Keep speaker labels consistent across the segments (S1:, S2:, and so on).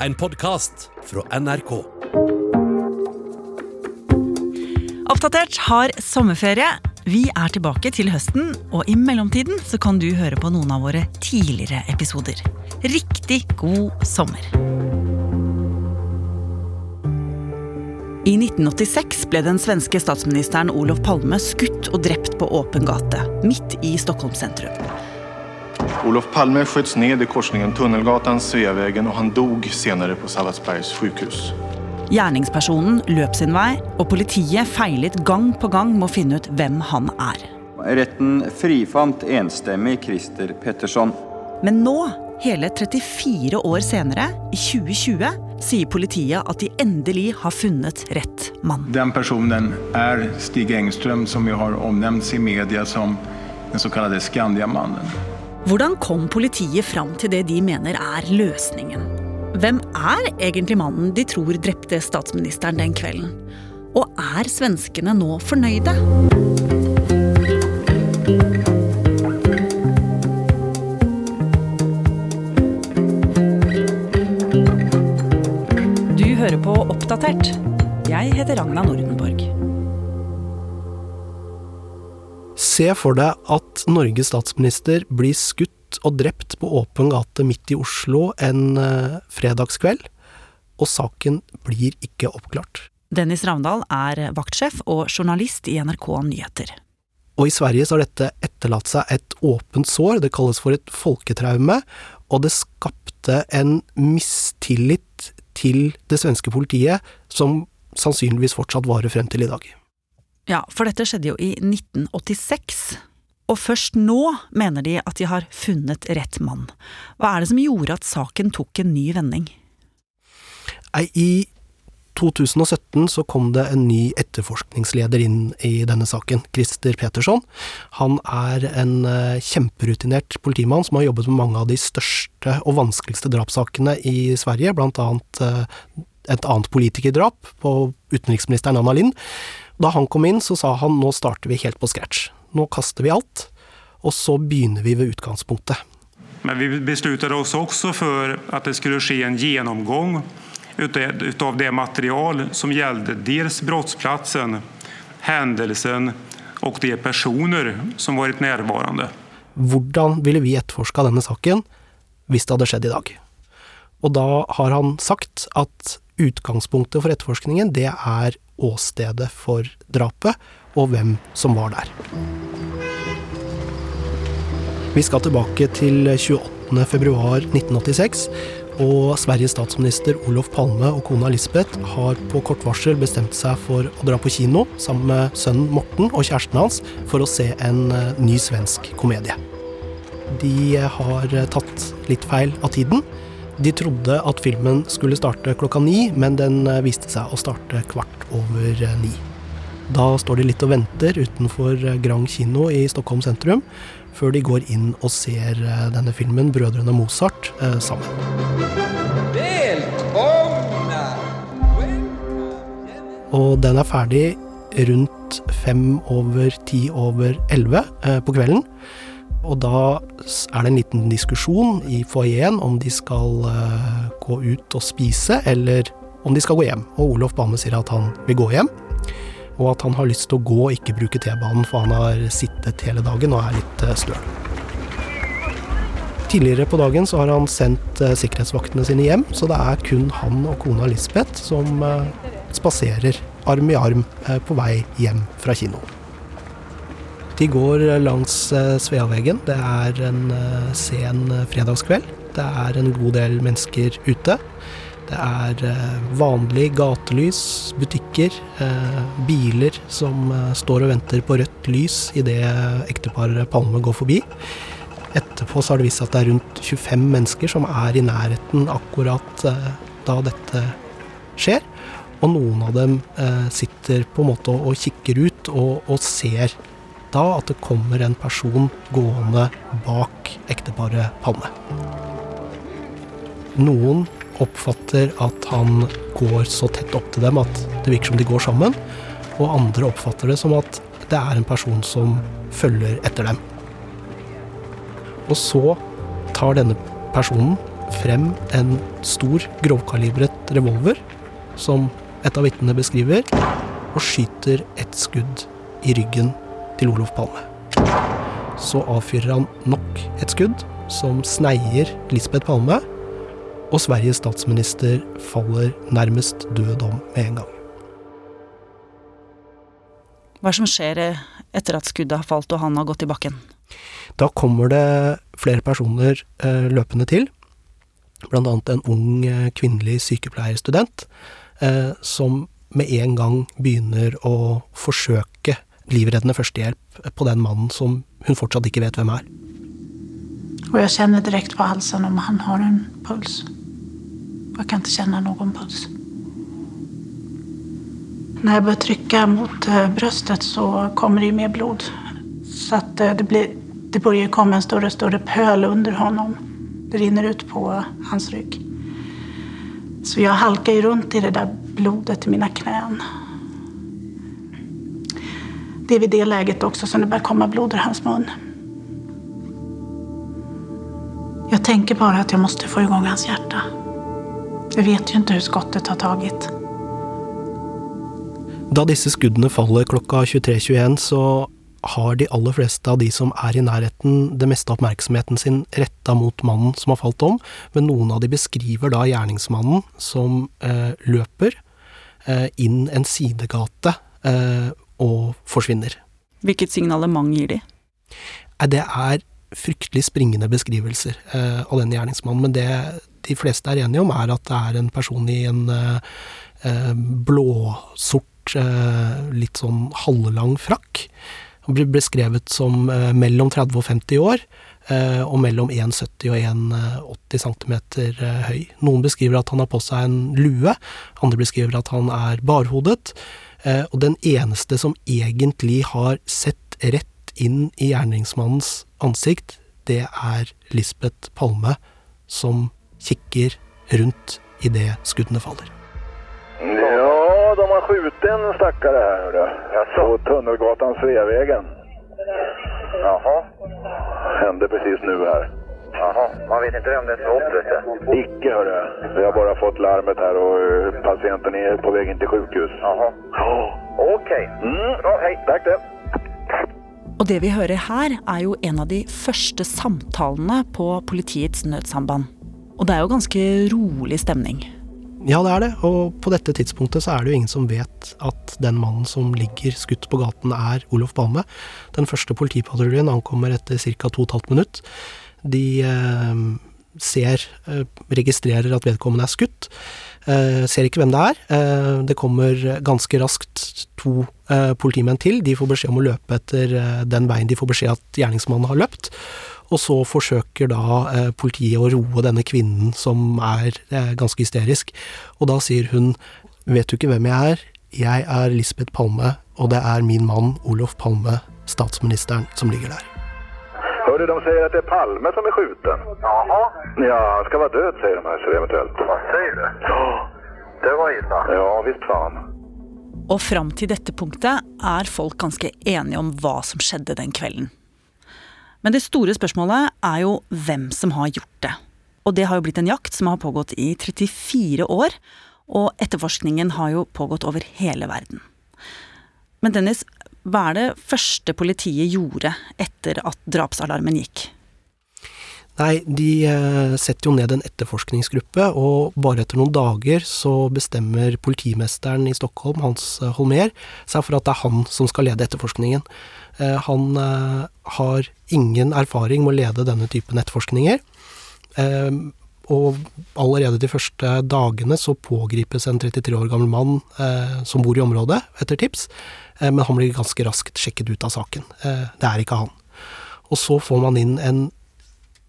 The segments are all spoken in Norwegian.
S1: en podkast fra NRK.
S2: Oppdatert har sommerferie. Vi er tilbake til høsten, og i mellomtiden så kan du høre på noen av våre tidligere episoder. Riktig god sommer. I 1986 ble den svenske statsministeren Olof Palme skutt og drept på åpen gate, midt i Stockholm sentrum.
S3: Olof Palme sköts ned i korsningen Tunnelgatan, Sveavägen och han dog senere på Sabbatsbergs sjukhus.
S2: Gjerningspersonen løp sin vei, og politiet feilet gang på gang med å finne ut hvem han er.
S4: Retten frifant enstemmig Christer Petterson.
S2: Men nå, hele 34 år senere, i 2020, sier politiet at de endelig har funnet rett mann.
S5: Den personen er Stig Engström, som vi har omnevnts i media som den såkalte Skandiamannen.
S2: Hvordan kom politiet fram til det de mener er løsningen? Hvem er egentlig mannen de tror drepte statsministeren den kvelden? Og er svenskene nå fornøyde? Du hører på Oppdatert. Jeg heter Ragna Nordenborg.
S6: Se for deg at Norges statsminister blir skutt og drept på åpen gate midt i Oslo en eh, fredagskveld, og saken blir ikke oppklart.
S2: Dennis Ravndal er vaktsjef og journalist i NRK Nyheter.
S6: Og i Sverige så har dette etterlatt seg et åpent sår, det kalles for et folketraume, og det skapte en mistillit til det svenske politiet som sannsynligvis fortsatt varer frem til i dag.
S2: Ja, for dette skjedde jo i 1986. Og først nå mener de at de har funnet rett mann. Hva er det som gjorde at saken tok en ny vending?
S6: Nei, I 2017 så kom det en ny etterforskningsleder inn i denne saken, Christer Petersson. Han er en eh, kjemperutinert politimann som har jobbet med mange av de største og vanskeligste drapssakene i Sverige, blant annet eh, et annet politikerdrap på utenriksministeren Anna Lind. Da han kom inn, så sa han nå starter vi helt på scratch. Nå kaster vi alt, og så begynner vi ved utgangspunktet.
S7: Men vi besluttet oss også for at det skulle skje en gjennomgang utav det material som gjaldt dels brottsplatsen, hendelsen og de personer som varit nærværende.
S6: Hvordan ville vi etterforska denne saken hvis det hadde skjedd i dag? Og da har han sagt at utgangspunktet for etterforskningen, det er åstedet for drapet, og hvem som var der. Vi skal tilbake til 28. februar 1986, og Sveriges statsminister Olof Palme og kona Lisbeth har på kort varsel bestemt seg for å dra på kino sammen med sønnen Morten og kjæresten hans for å se en eh, ny svensk komedie. De har tatt litt feil av tiden. De trodde at filmen skulle starte klokka ni, men den eh, viste seg å starte kvart over eh, ni. Da står de litt og venter utenfor Grand kino i Stockholm sentrum, før de går inn og ser eh, denne filmen, 'Brødrene Mozart', eh, sammen. Og den er ferdig rundt fem over ti over elleve eh, på kvelden. Og da er det en liten diskusjon i foajeen om de skal gå ut og spise, eller om de skal gå hjem. Og Olof Bame sier at han vil gå hjem og at han har lyst til å gå og ikke bruke T-banen, for han har sittet hele dagen og er litt eh, støl. Tidligere på dagen så har han sendt eh, sikkerhetsvaktene sine hjem, så det er kun han og kona Lisbeth som eh, spaserer arm i arm på vei hjem fra kino. De går langs Sveaveggen. Det er en sen fredagskveld. Det er en god del mennesker ute. Det er eh, vanlig gatelys, butikker, eh, biler som eh, står og venter på rødt lys idet ekteparet Palme går forbi. Etterpå så har det vist seg at det er rundt 25 mennesker som er i nærheten akkurat da dette skjer. Og noen av dem sitter på en måte og kikker ut og, og ser da at det kommer en person gående bak ekteparet Palme. Noen oppfatter at han går så tett opp til dem at det virker som de går sammen. Og andre oppfatter det som at det er en person som følger etter dem. Og så tar denne personen frem en stor, grovkalibret revolver, som et av vitnene beskriver, og skyter et skudd i ryggen til Olof Palme. Så avfyrer han nok et skudd, som sneier Lisbeth Palme, og Sveriges statsminister faller nærmest død om med en gang.
S2: Hva er det som skjer etter at skuddet har falt og han har gått i bakken?
S6: Da kommer det flere personer eh, løpende til, annet en ung eh, kvinnelig sykepleierstudent, eh, som med en gang begynner å forsøke livreddende førstehjelp på den mannen som hun fortsatt ikke vet hvem er.
S8: Og jeg kjenner direkte på halsen om han har en puls. Og jeg kan ikke kjenne noen puls. Når jeg bør trykke mot brystet, så kommer det jo mer blod. Så eh, det, blir, det börjar jo komme en større og større pøl under honom. Det rinner ut på hans rygg. Så jeg halker jo rundt i det der blodet i mine knän. Det är vid det läget också som det börjar komma blod ur hans mun. Jag tänker bara att jag måste få igång hans hjärta. Jag vet ju inte hur skottet har tagit.
S6: Da disse skuddene faller klokka 23.21, så har de aller fleste av de som er i nærheten, det meste av oppmerksomheten sin retta mot mannen som har falt om, men noen av de beskriver da gjerningsmannen som eh, løper eh, inn en sidegate eh, og forsvinner.
S2: Hvilket signalement gir de?
S6: Det er fryktelig springende beskrivelser eh, av den gjerningsmannen, men det de fleste er enige om, er at det er en person i en eh, eh, blåsort, eh, litt sånn halvlang frakk. Han blir beskrevet som eh, mellom 30 og 50 år, eh, og mellom 1,70 og 1,80 cm høy. Noen beskriver at han har på seg en lue, andre beskriver at han er barhodet, og den eneste som egentlig har sett rett inn i gjerningsmannens ansikt, det er Lisbeth Palme, som kikker rundt idet skuddene faller.
S9: Ja, de har skutt en stakkar her. På Tunnelgatan Sveavägen. Jaha. Hände precis nu här. Jaha, man vet inte vem det är som offret Icke hörru. Vi har bara fått larmet här och eh, patienten är på väg in till sjukhus. Jaha. Okej. Mm. Bra, hej. Tack det.
S2: Og det vi hører her, er jo en av de første samtalene på politiets nødsamband. Og det er jo ganske rolig stemning.
S6: Ja, det er det, og på dette tidspunktet så er det jo ingen som vet at den mannen som ligger skutt på gaten er Olof Palme. Den første politipatruljen ankommer etter ca. 2 12 minutt. De eh, ser, eh, registrerer at vedkommende er skutt. Eh, ser ikke hvem det er. Det kommer ganske raskt to politimenn til. De får beskjed om å løpe etter den veien de får beskjed at gjerningsmannen har løpt. Og så forsøker da politiet å roe denne kvinnen som er ganske hysterisk. Og da sier hun Vet du ikke hvem jeg er? Jeg er Lisbeth Palme, og det er min mann Olof Palme, statsministeren, som ligger der.
S9: Hörde, de säger att det är Palme som är skjuten. Jaha. Ja, han ska vara död säger de här, så eventuellt. Vad säger du? Ja. Det var illa. Ja, visst fan.
S2: Og fram til dette punktet er folk ganske enige om hva som skjedde den kvelden. Men det store spørsmålet er jo hvem som har gjort det. Og det har jo blitt en jakt som har pågått i 34 år, og etterforskningen har jo pågått over hele verden. Men Dennis, hva er det første politiet gjorde etter at drapsalarmen gikk?
S6: Nei, de eh, setter jo ned en etterforskningsgruppe, og bare etter noen dager så bestemmer politimesteren i Stockholm, Hans eh, Holmer, seg for at det er han som skal lede etterforskningen. Eh, Han har ingen erfaring med å lede denne typen etterforskninger. Og allerede de første dagene så pågripes en 33 år gammel mann eh, som bor i området, etter tips, eh, men han blir ganske raskt sjekket ut av saken. Eh, det er ikke han. Og så får man inn en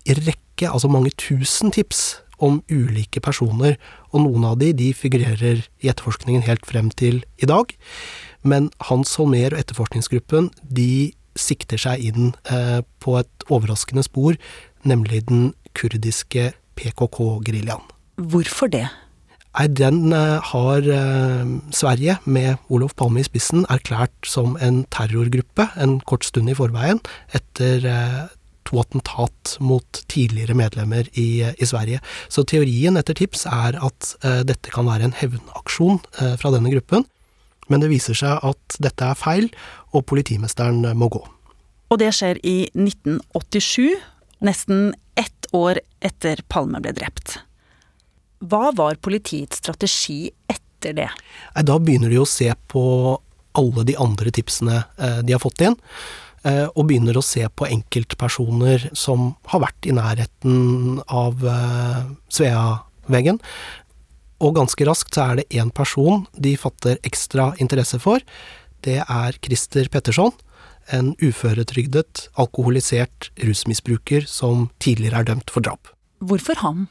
S6: rekke, altså mange tusen tips om ulike personer, og noen av de, de figurerer i etterforskningen helt frem til i dag. Men Hans Holmer og etterforskningsgruppen, de sikter seg inn eh, på et overraskende spor, nemlig den kurdiske PKK-geriljaen.
S2: Hvorfor det?
S6: Nei, den eh, har eh, Sverige, med Olof Palme i spissen, erklært som en terrorgruppe en kort stund i forveien, etter eh, to attentat mot tidligere medlemmer i, i Sverige. Så teorien etter tips er at dette kan være en hevnaksjon fra denne gruppen, men det viser seg at dette er feil, og politimesteren må gå.
S2: Og det skjer i 1987, nesten år etter Palme ble drept. Hva var politiets strategi etter det?
S6: Da begynner de å se på alle de andre tipsene eh, de har fått inn, eh, og begynner å se på enkeltpersoner som har vært i nærheten av eh, Sveaveggen. Og ganske raskt så er det én person de fatter ekstra interesse for. Det er Christer Petterson, en uføretrygdet, alkoholisert rusmisbruker som tidligere er dømt for drap.
S2: Hvorfor han?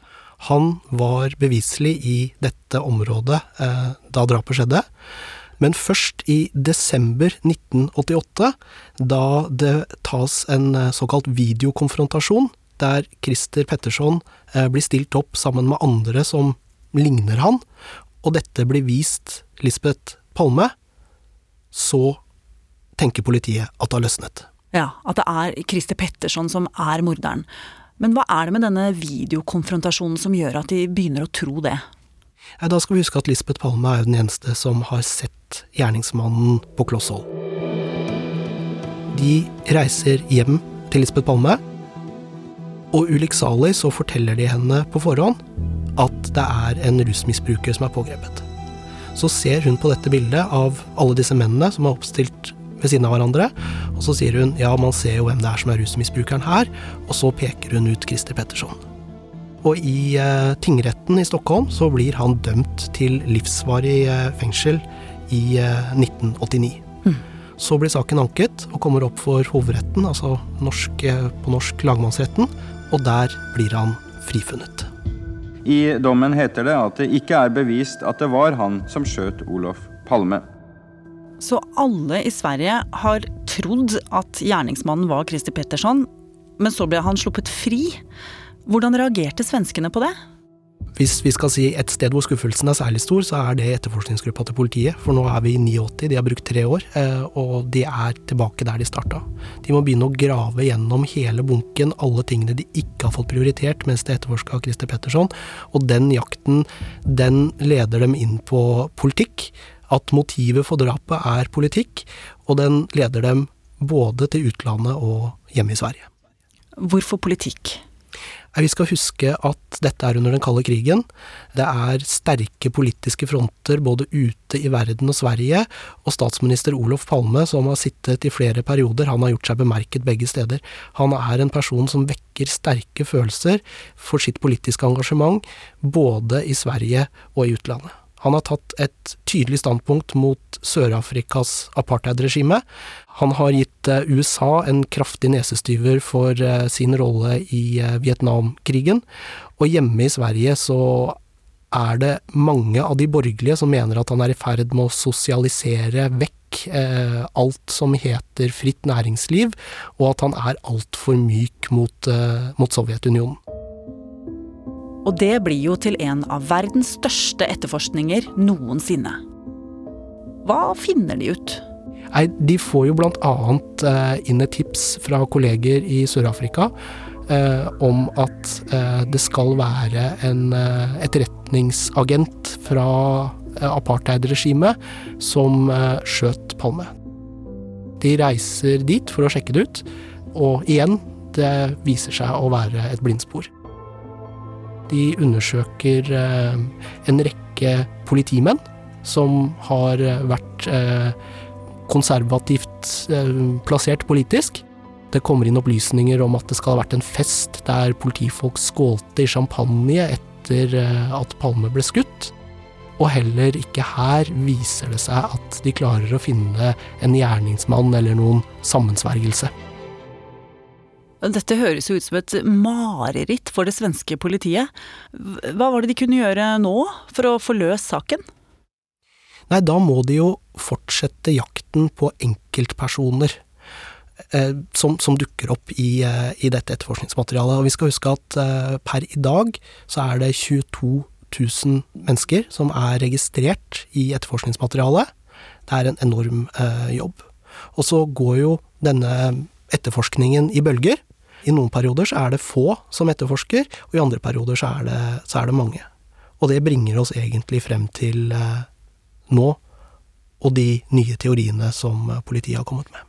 S6: Han var beviselig i dette området eh, da drapet skjedde. Men først i desember 1988, da det tas en eh, såkalt videokonfrontasjon, der Christer Petterson eh, blir stilt opp sammen med andre som ligner han, og dette blir vist Lisbeth Palme, så tenker politiet at det har løsnet.
S2: Ja, at det er Christer Petterson som er morderen. Men hva er det med denne videokonfrontasjonen som gjør at de begynner å tro det?
S6: Da skal vi huske at Lisbeth Palme er den eneste som har sett gjerningsmannen på kloss hold. De reiser hjem til Lisbeth Palme, og ulykksalig så forteller de henne på forhånd at det er en rusmisbruker som er pågrepet. Så ser hun på dette bildet av alle disse mennene som er oppstilt ved siden av hverandre, og så sier hun ja, man ser jo hvem det er som er rusmisbrukeren her, og så peker hun ut Christer Petterson. Og i eh, tingretten i Stockholm så blir han dømt til livsvarig eh, fengsel i eh, 1989. Mm. Så blir saken anket og kommer opp for hovedretten, altså norsk, eh, på norsk lagmannsretten, og der blir han frifunnet.
S4: I dommen heter det at det ikke er bevist at det var han som skjøt Olof Palme.
S2: Så alle i Sverige har trodd at gjerningsmannen var Christer Petterson, men så ble han sluppet fri. Hvordan reagerte svenskene på det?
S6: Hvis vi skal si et sted hvor skuffelsen er særlig stor, så er det etterforskningsgruppa til politiet. For nå er vi i 89, de har brukt tre år, eh, og de er tilbake der de starta. De må begynne å grave gjennom hele bunken, alle tingene de ikke har fått prioritert mens de etterforska Christer Petterson. Og den jakten, den leder dem inn på politikk. At motivet for drapet er politikk, og den leder dem både til utlandet og hjemme i Sverige.
S2: Hvorfor politikk?
S6: Vi skal huske at dette er under den kalde krigen. Det er sterke politiske fronter både ute i verden og Sverige, og statsminister Olof Palme, som har sittet i flere perioder, han har gjort seg bemerket begge steder. Han er en person som vekker sterke følelser for sitt politiske engasjement, både i Sverige og i utlandet. Han har tatt et tydelig standpunkt mot Sør-Afrikas apartheidregime. Han har gitt eh, USA en kraftig nesestyver for eh, sin rolle i eh, Vietnamkrigen. Og hjemme i Sverige så er det mange av de borgerlige som mener at han er i ferd med å sosialisere vekk alt som heter fritt næringsliv, og at han er altfor myk mot, mot Sovjetunionen.
S2: Og det blir jo til en av verdens største etterforskninger noensinne. Hva finner de ut?
S6: Nei, De får jo annet eh, inn et tips fra kolleger i Sør-Afrika eh, om at eh, det skal være en eh, etterretningsagent fra eh, apartheidregimet som eh, skjøt Palme. De reiser dit for å sjekke det ut, og igjen, det viser seg å være et blindspor. De undersøker eh, en rekke politimenn som har eh, vært eh, konservativt plassert politisk. Det kommer inn opplysninger om at det skal ha vært en fest der politifolk skålte i champagne etter at Palme ble skutt. Og heller ikke her viser det seg at de klarer å finne en gjerningsmann eller noen sammensvergelse.
S2: Dette høres jo ut som et mareritt for det svenske politiet. Hva var det de kunne gjøre nå for å få løst saken?
S6: Nei, da må de jo fortsette jakten på enkeltpersoner eh, som, som, dukker opp i, eh, i, dette etterforskningsmaterialet. Og vi skal huske at eh, per i dag så er det 22 000 mennesker som er registrert i etterforskningsmaterialet. Det er en enorm eh, jobb. Og så går jo denne etterforskningen i bølger. I noen perioder så er det få som etterforsker, og i andre perioder så er det, så er det mange. Og det bringer oss egentlig frem til eh, nå, og de nye teoriene som eh, politiet har kommet med.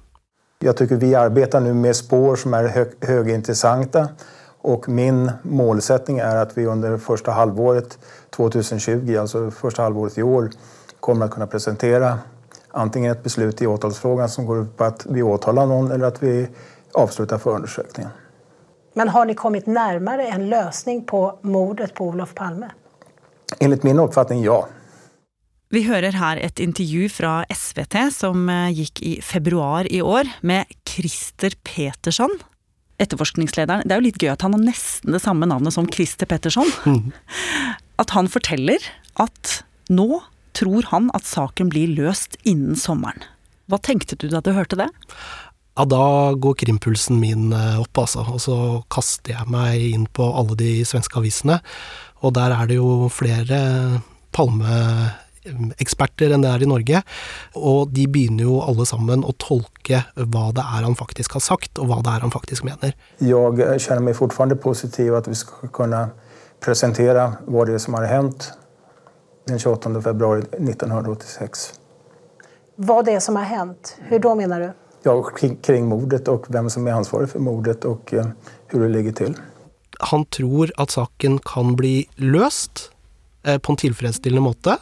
S5: Jeg syns vi arbeider nå med spår som er høy, høyinteressante. Og min målsetting er at vi under første halvåret 2020, altså første halvåret i år, kommer å kunne presentere antingen et beslut i åtalsfrågan som går ut på at vi åtaler noen, eller at vi avslutter forundersøkningen.
S10: Men har ni kommet nærmere en løsning på mordet på Olof Palme?
S5: Enligt min oppfatning, ja.
S2: Vi hører her et intervju fra SVT som eh, gikk i februar i år, med Christer Petersson. Etterforskningslederen. Det er jo litt gøy at han har nesten det samme navnet som Christer Petterson. At han forteller at nå tror han at saken blir løst innen sommeren. Hva tenkte du da du hørte det?
S6: Ja, da går krimpulsen min eh, opp, altså. Og så kaster jeg meg inn på alle de svenske avisene. Og der er det jo flere palmeeksperter enn det er i Norge. Og de begynner jo alle sammen å tolke hva det er han faktisk har sagt, og hva det er han faktisk mener.
S5: Jeg kjenner meg fortsatt positiv at vi skal kunne presentere hva det er som har hendt den 28 februar 1986.
S10: Hva det er som har hendt? Hvordan da mener du?
S5: Ja, kring, mordet og hvem som er ansvarig for mordet og uh, hvordan det ligger til.
S6: Han tror at saken kan bli løst eh, på en tilfredsstillende måte.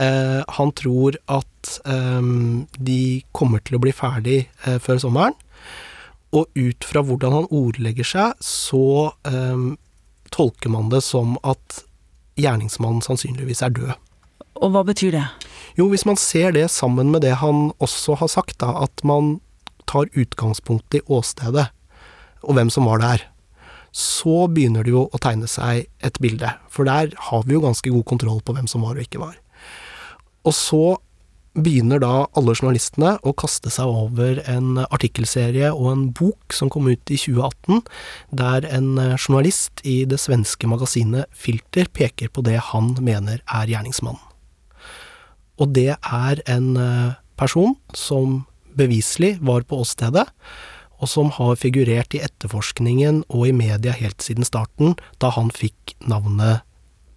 S6: Eh, han tror at eh, de kommer til å bli ferdig eh, før sommeren. Og ut fra hvordan han ordlegger seg, så eh, tolker man det som at gjerningsmannen sannsynligvis er død.
S2: Og hva betyr det?
S6: Jo, hvis man ser det sammen med det han også har sagt, da, at man tar utgangspunkt i åstedet og hvem som var der, så begynner det jo å tegne seg et bilde. For der har vi jo ganske god kontroll på hvem som var og ikke var. Og så begynner da alle journalistene å kaste seg over en artikkelserie og en bok som kom ut i 2018, der en journalist i det svenske magasinet Filter peker på det han mener er gjerningsmannen. Og det er en eh, person som beviselig var på åstedet, og som har figurert i etterforskningen og i media helt siden starten, da han fikk navnet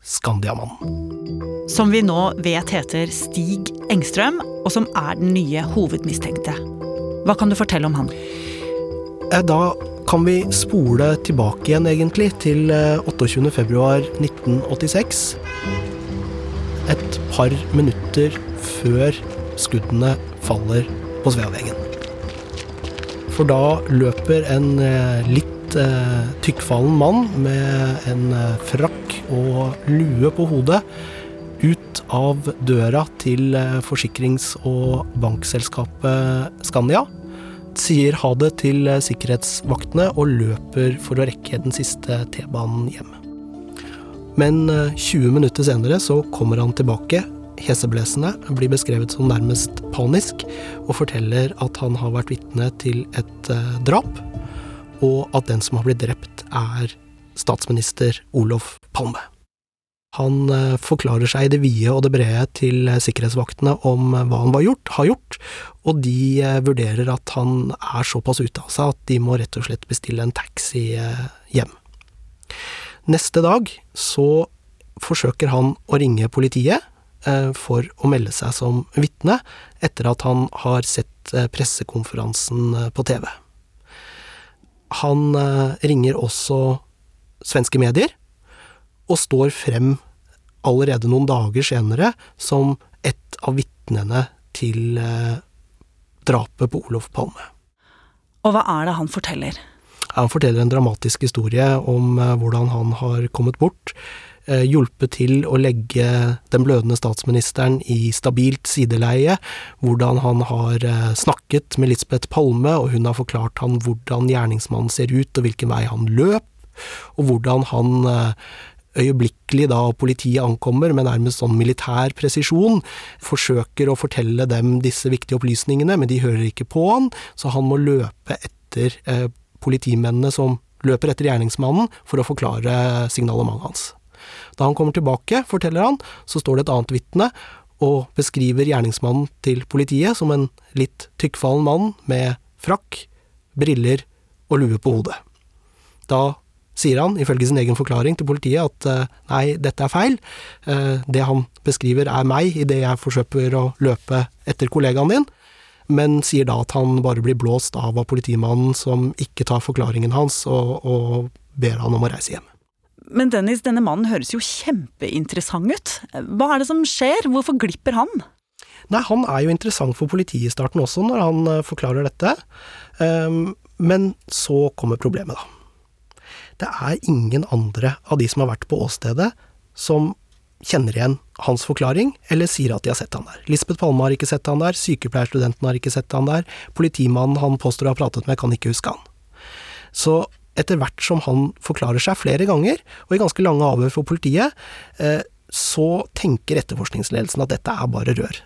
S6: Skandiamannen.
S2: Som vi nå vet heter Stig Engstrøm, og som er den nye hovedmistenkte. Hva kan du fortelle om han?
S6: Eh, da kan vi spole tilbake igjen, egentlig, til 28.2.1986. Et par minutter før skuddene faller på Sveavegen. For da løper en eh, litt eh, tykkfallen mann med en eh, frakk og lue på hodet ut av døra til forsikrings- og bankselskapet Skandia. Sier ha det til sikkerhetsvaktene og løper for å rekke den siste T-banen hjem. Men eh, 20 minutter senere så kommer han tilbake heseblesende, blir beskrevet som nærmest panisk, og forteller at han har vært vitne til et eh, drap, og at den som har blitt drept, er statsminister Olof Palme. Han eh, forklarer seg i det vide og det brede til eh, sikkerhetsvaktene om eh, hva han gjort, har gjort, og de eh, vurderer at han er såpass ute av seg at de må rett og slett bestille en taxi eh, hjem. Neste dag så forsøker han å ringe politiet eh, for å melde seg som vitne, etter at han har sett eh, pressekonferansen eh, på TV. Han ringer også svenske medier, og står frem allerede noen dager senere som et av vitnene til drapet på Olof Palme.
S2: Og hva er det han forteller?
S6: Han forteller en dramatisk historie om eh, hvordan han har kommet bort, eh, hjulpet til å legge den blødende statsministeren i stabilt sideleie, hvordan han har eh, snakket med Lisbeth Palme, og hun har forklart han hvordan gjerningsmannen ser ut og hvilken vei han løp, og hvordan han øyeblikkelig da politiet ankommer med nærmest sånn militær presisjon, forsøker å fortelle dem disse viktige opplysningene, men de hører ikke på han, så han må løpe etter eh, politimennene som løper etter gjerningsmannen for å forklare signalementet hans. Da han kommer tilbake, forteller han, så står det et annet vitne og beskriver gjerningsmannen til politiet som en litt tykkfallen mann med frakk, briller og lue på hodet. Da sier han, ifølge sin egen forklaring til politiet, at eh, nei, dette er feil. Eh, det han beskriver er meg idet jeg forsøker å løpe etter kollegaen din, men sier da at han bare blir blåst av av politimannen som ikke tar forklaringen hans, og, og ber han om å reise hjem.
S2: Men Dennis, denne mannen høres jo kjempeinteressant ut. Hva er det som skjer? Hvorfor glipper han?
S6: Nei, han er jo interessant for politiet i starten også, når han eh, forklarer dette. Um, men så kommer problemet, da. Det er ingen andre av de som har vært på åstedet, som kjenner igjen hans forklaring, eller sier at de har sett han der. Lisbeth Palme har ikke sett han der, sykepleierstudenten har ikke sett han der, politimannen han påstår å ha pratet med, kan ikke huske han. Så etter hvert som han forklarer seg flere ganger, og i ganske lange avhør for politiet, eh, så tenker etterforskningsledelsen at dette er bare rør.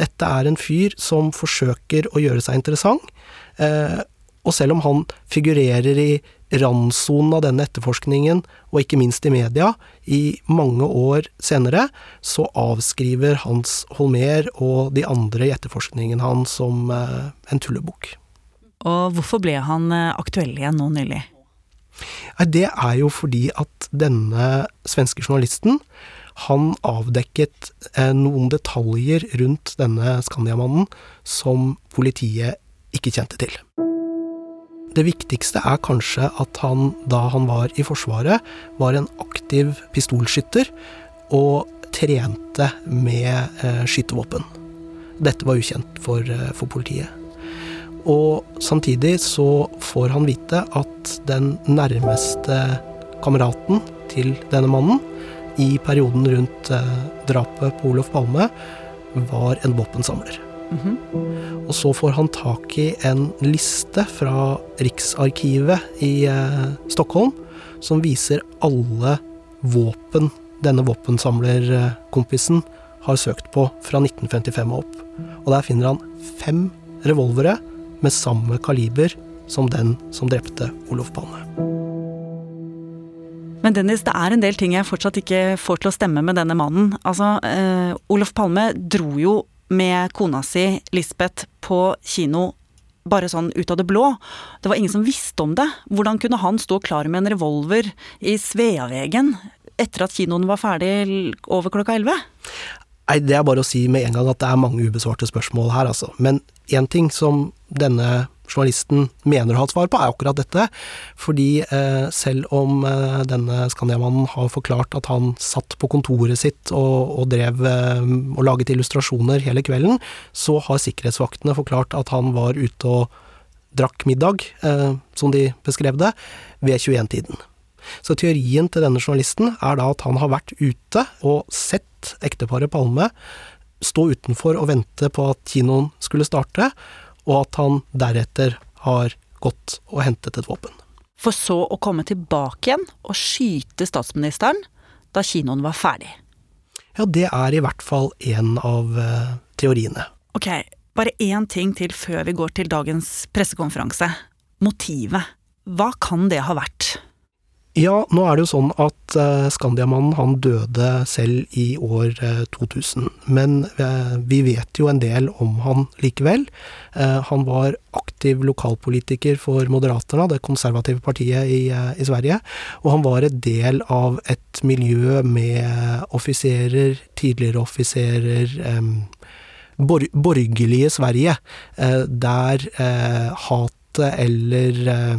S6: Dette er en fyr som forsøker å gjøre seg interessant, eh, og selv om han figurerer i randsonen av denne etterforskningen, og ikke minst i media, i mange år senere, så avskriver Hans Holmer og de andre i etterforskningen hans som eh, en tullebukk.
S2: Og hvorfor ble han eh, aktuell igjen nå nylig?
S6: Det er jo fordi at denne svenske journalisten han avdekket eh, noen detaljer rundt denne Skandiamannen som politiet ikke kjente til. Det viktigste er kanskje at han, da han var i Forsvaret, var en aktiv pistolskytter og trente med eh, skytevåpen. Dette var ukjent for, eh, for, politiet. Og samtidig så får han vite at den nærmeste kameraten til denne mannen i perioden rundt eh, drapet på Olof Palme var en våpensamler. Mm -hmm. Og så får han tak i en liste fra Riksarkivet i eh, Stockholm som viser alle våpen denne våpensamlerkompisen har søkt på fra 1955 og opp. Og der finner han fem revolvere med samme kaliber som den som drepte Olof Palme.
S2: Men Dennis, det er en del ting jeg fortsatt ikke får til å stemme med denne mannen. Altså, eh, Olof Palme dro jo med kona si, Lisbeth, på kino bare sånn ut av det blå. Det var ingen som visste om det. Hvordan kunne han stå klar med en revolver i Sveavegen etter at kinoen var ferdig over klokka elleve?
S6: Nei, det er bare å si med en gang at det er mange ubesvarte spørsmål her, altså. Men én ting som denne journalisten mener å ha et svar på, er akkurat dette. Fordi eh, selv om eh, denne Skandiamannen har forklart at han satt på kontoret sitt og, og drev eh, og laget illustrasjoner hele kvelden, så har sikkerhetsvaktene forklart at han var ute og drakk middag, eh, som de beskrev det, ved 21-tiden. Så teorien til denne journalisten er da at han har vært ute og sett ekteparet Palme stå utenfor og vente på at kinoen skulle starte, og at han deretter har gått og hentet et våpen.
S2: For så å komme tilbake igjen og skyte statsministeren da kinoen var ferdig.
S6: Ja, det er i hvert fall en av uh, teoriene.
S2: Ok, bare én ting til før vi går til dagens pressekonferanse. Motivet. Hva kan det ha vært?
S6: Ja, nå er det jo sånn at uh, Skandiamannen han døde selv i år uh, 2000. Men uh, vi vet jo en del om han likevel. han var aktiv lokalpolitiker for Moderaterna, det konservative partiet i, i, Sverige. Og han var en del av et miljø med offiserer, tidligere offiserer bor borgerlige Sverige, der hat hatet eller eh,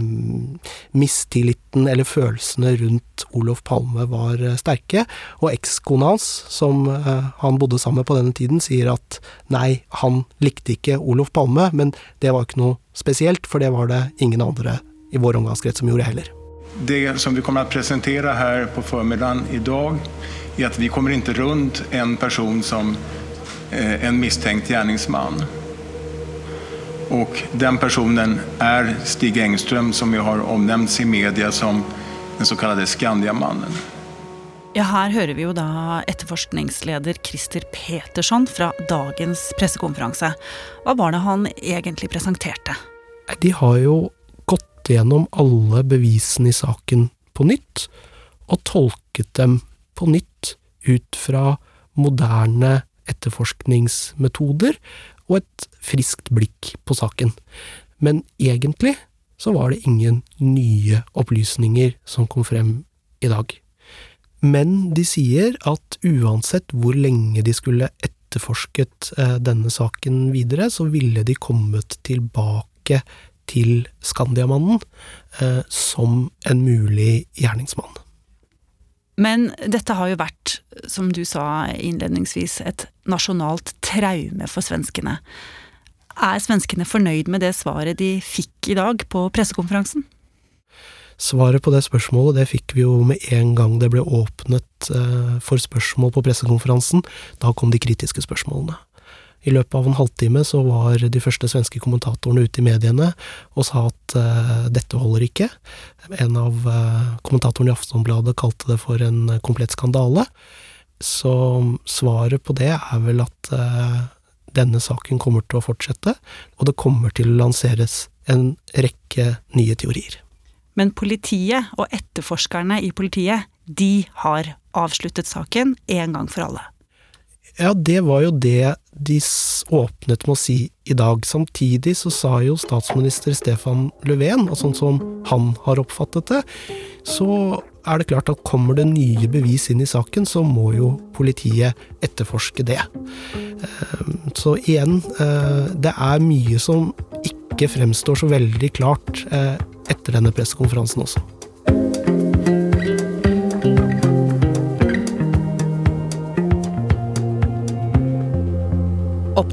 S6: mistilliten eller følelsene rundt Olof Palme var eh, sterke. Og ekskona hans, som eh, han bodde sammen med på denne tiden, sier at nei, han likte ikke Olof Palme, men det var ikke noe spesielt, for det var det ingen andre i vår omgangskrets som gjorde heller.
S3: Det som vi kommer å presentere her på formiddagen i dag, er at vi kommer ikke rundt en person som en mistenkt gärningsman. Och den personen är Stig Engström som ju har omnämnts i media som den så kallade Skandiamannen.
S2: Ja, her hører vi jo da etterforskningsleder Christer Petersson fra dagens pressekonferanse. Hva var det han egentlig presenterte?
S6: De har jo gått gjennom alle bevisene i saken på nytt, og tolket dem på nytt ut fra moderne etterforskningsmetoder og et friskt blikk på saken. Men egentlig så var det ingen nye opplysninger som kom frem i dag. Men de sier at uansett hvor lenge de skulle etterforsket eh, denne saken videre, så ville de kommet tilbake til Skandiamannen eh, som en mulig gjerningsmann.
S2: Men dette har jo vært, som du sa innledningsvis, et nasjonalt traume for svenskene. Er svenskene fornøyd med det svaret de fikk i dag på pressekonferansen?
S6: Svaret på det spørsmålet det fikk vi jo med en gang det ble åpnet eh, for spørsmål på pressekonferansen. Da kom de kritiske spørsmålene. I løpet av en halvtime så var de første svenske kommentatorene ute i mediene og sa at uh, dette holder ikke. En av uh, kommentatorene i Aftonbladet kalte det for en komplett skandale. Så svaret på det er vel at uh, denne saken kommer til å fortsette, og det kommer til å lanseres en rekke nye teorier.
S2: Men politiet og etterforskerne i politiet, de har avsluttet saken en gang for alle.
S6: Ja, det var jo det de åpnet med å si i dag. Samtidig så sa jo statsminister Stefan Löfven, og sånn som han har oppfattet det, så er det klart at kommer det nye bevis inn i saken, så må jo politiet etterforske det. Ehm, så igjen, eh, det er mye som ikke fremstår så veldig klart eh, etter denne pressekonferansen også.